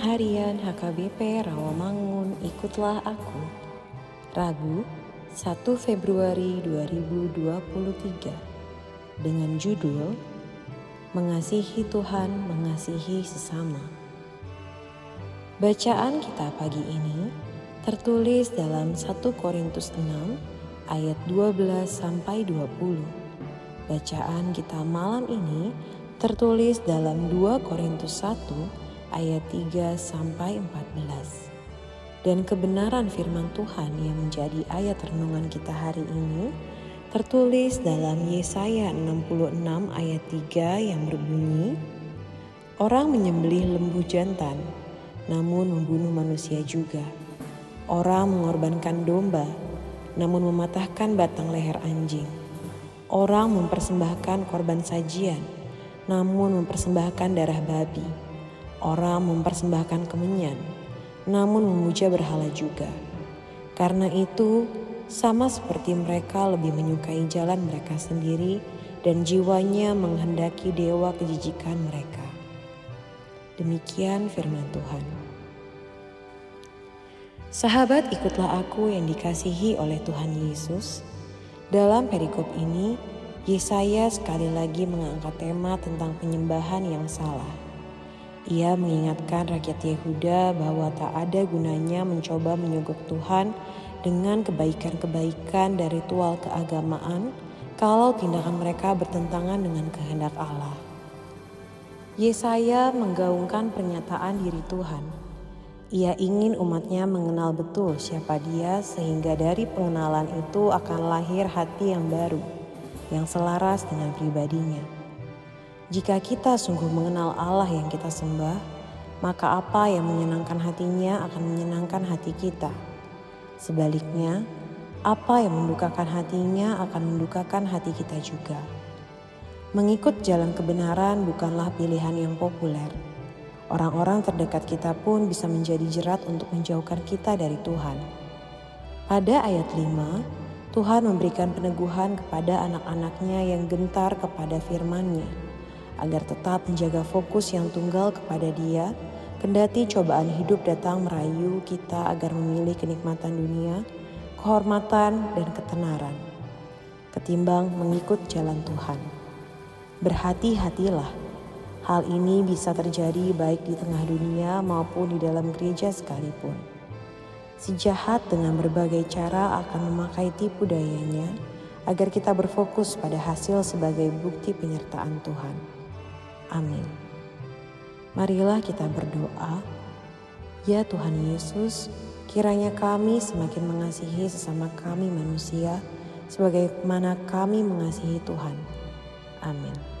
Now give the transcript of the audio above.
Harian HKBP Rawamangun Ikutlah Aku. Rabu 1 Februari 2023 dengan judul Mengasihi Tuhan, Mengasihi Sesama. Bacaan kita pagi ini tertulis dalam 1 Korintus 6 ayat 12 sampai 20. Bacaan kita malam ini tertulis dalam 2 Korintus 1 ayat 3 sampai 14. Dan kebenaran firman Tuhan yang menjadi ayat renungan kita hari ini tertulis dalam Yesaya 66 ayat 3 yang berbunyi, Orang menyembelih lembu jantan, namun membunuh manusia juga. Orang mengorbankan domba, namun mematahkan batang leher anjing. Orang mempersembahkan korban sajian, namun mempersembahkan darah babi Orang mempersembahkan kemenyan, namun memuja berhala juga. Karena itu, sama seperti mereka lebih menyukai jalan mereka sendiri dan jiwanya menghendaki dewa kejijikan mereka. Demikian firman Tuhan. Sahabat, ikutlah aku yang dikasihi oleh Tuhan Yesus. Dalam perikop ini, Yesaya sekali lagi mengangkat tema tentang penyembahan yang salah. Ia mengingatkan rakyat Yehuda bahwa tak ada gunanya mencoba menyogok Tuhan dengan kebaikan-kebaikan dari ritual keagamaan kalau tindakan mereka bertentangan dengan kehendak Allah. Yesaya menggaungkan pernyataan diri Tuhan. Ia ingin umatnya mengenal betul siapa dia sehingga dari pengenalan itu akan lahir hati yang baru, yang selaras dengan pribadinya. Jika kita sungguh mengenal Allah yang kita sembah, maka apa yang menyenangkan hatinya akan menyenangkan hati kita. Sebaliknya, apa yang mendukakan hatinya akan mendukakan hati kita juga. Mengikut jalan kebenaran bukanlah pilihan yang populer. Orang-orang terdekat kita pun bisa menjadi jerat untuk menjauhkan kita dari Tuhan. Pada ayat 5, Tuhan memberikan peneguhan kepada anak-anaknya yang gentar kepada firman-Nya agar tetap menjaga fokus yang tunggal kepada Dia, kendati cobaan hidup datang merayu kita agar memilih kenikmatan dunia, kehormatan, dan ketenaran, ketimbang mengikut jalan Tuhan. Berhati-hatilah, hal ini bisa terjadi baik di tengah dunia maupun di dalam gereja sekalipun. Si jahat dengan berbagai cara akan memakai tipu dayanya agar kita berfokus pada hasil sebagai bukti penyertaan Tuhan. Amin. Marilah kita berdoa. Ya Tuhan Yesus, kiranya kami semakin mengasihi sesama kami manusia sebagaimana kami mengasihi Tuhan. Amin.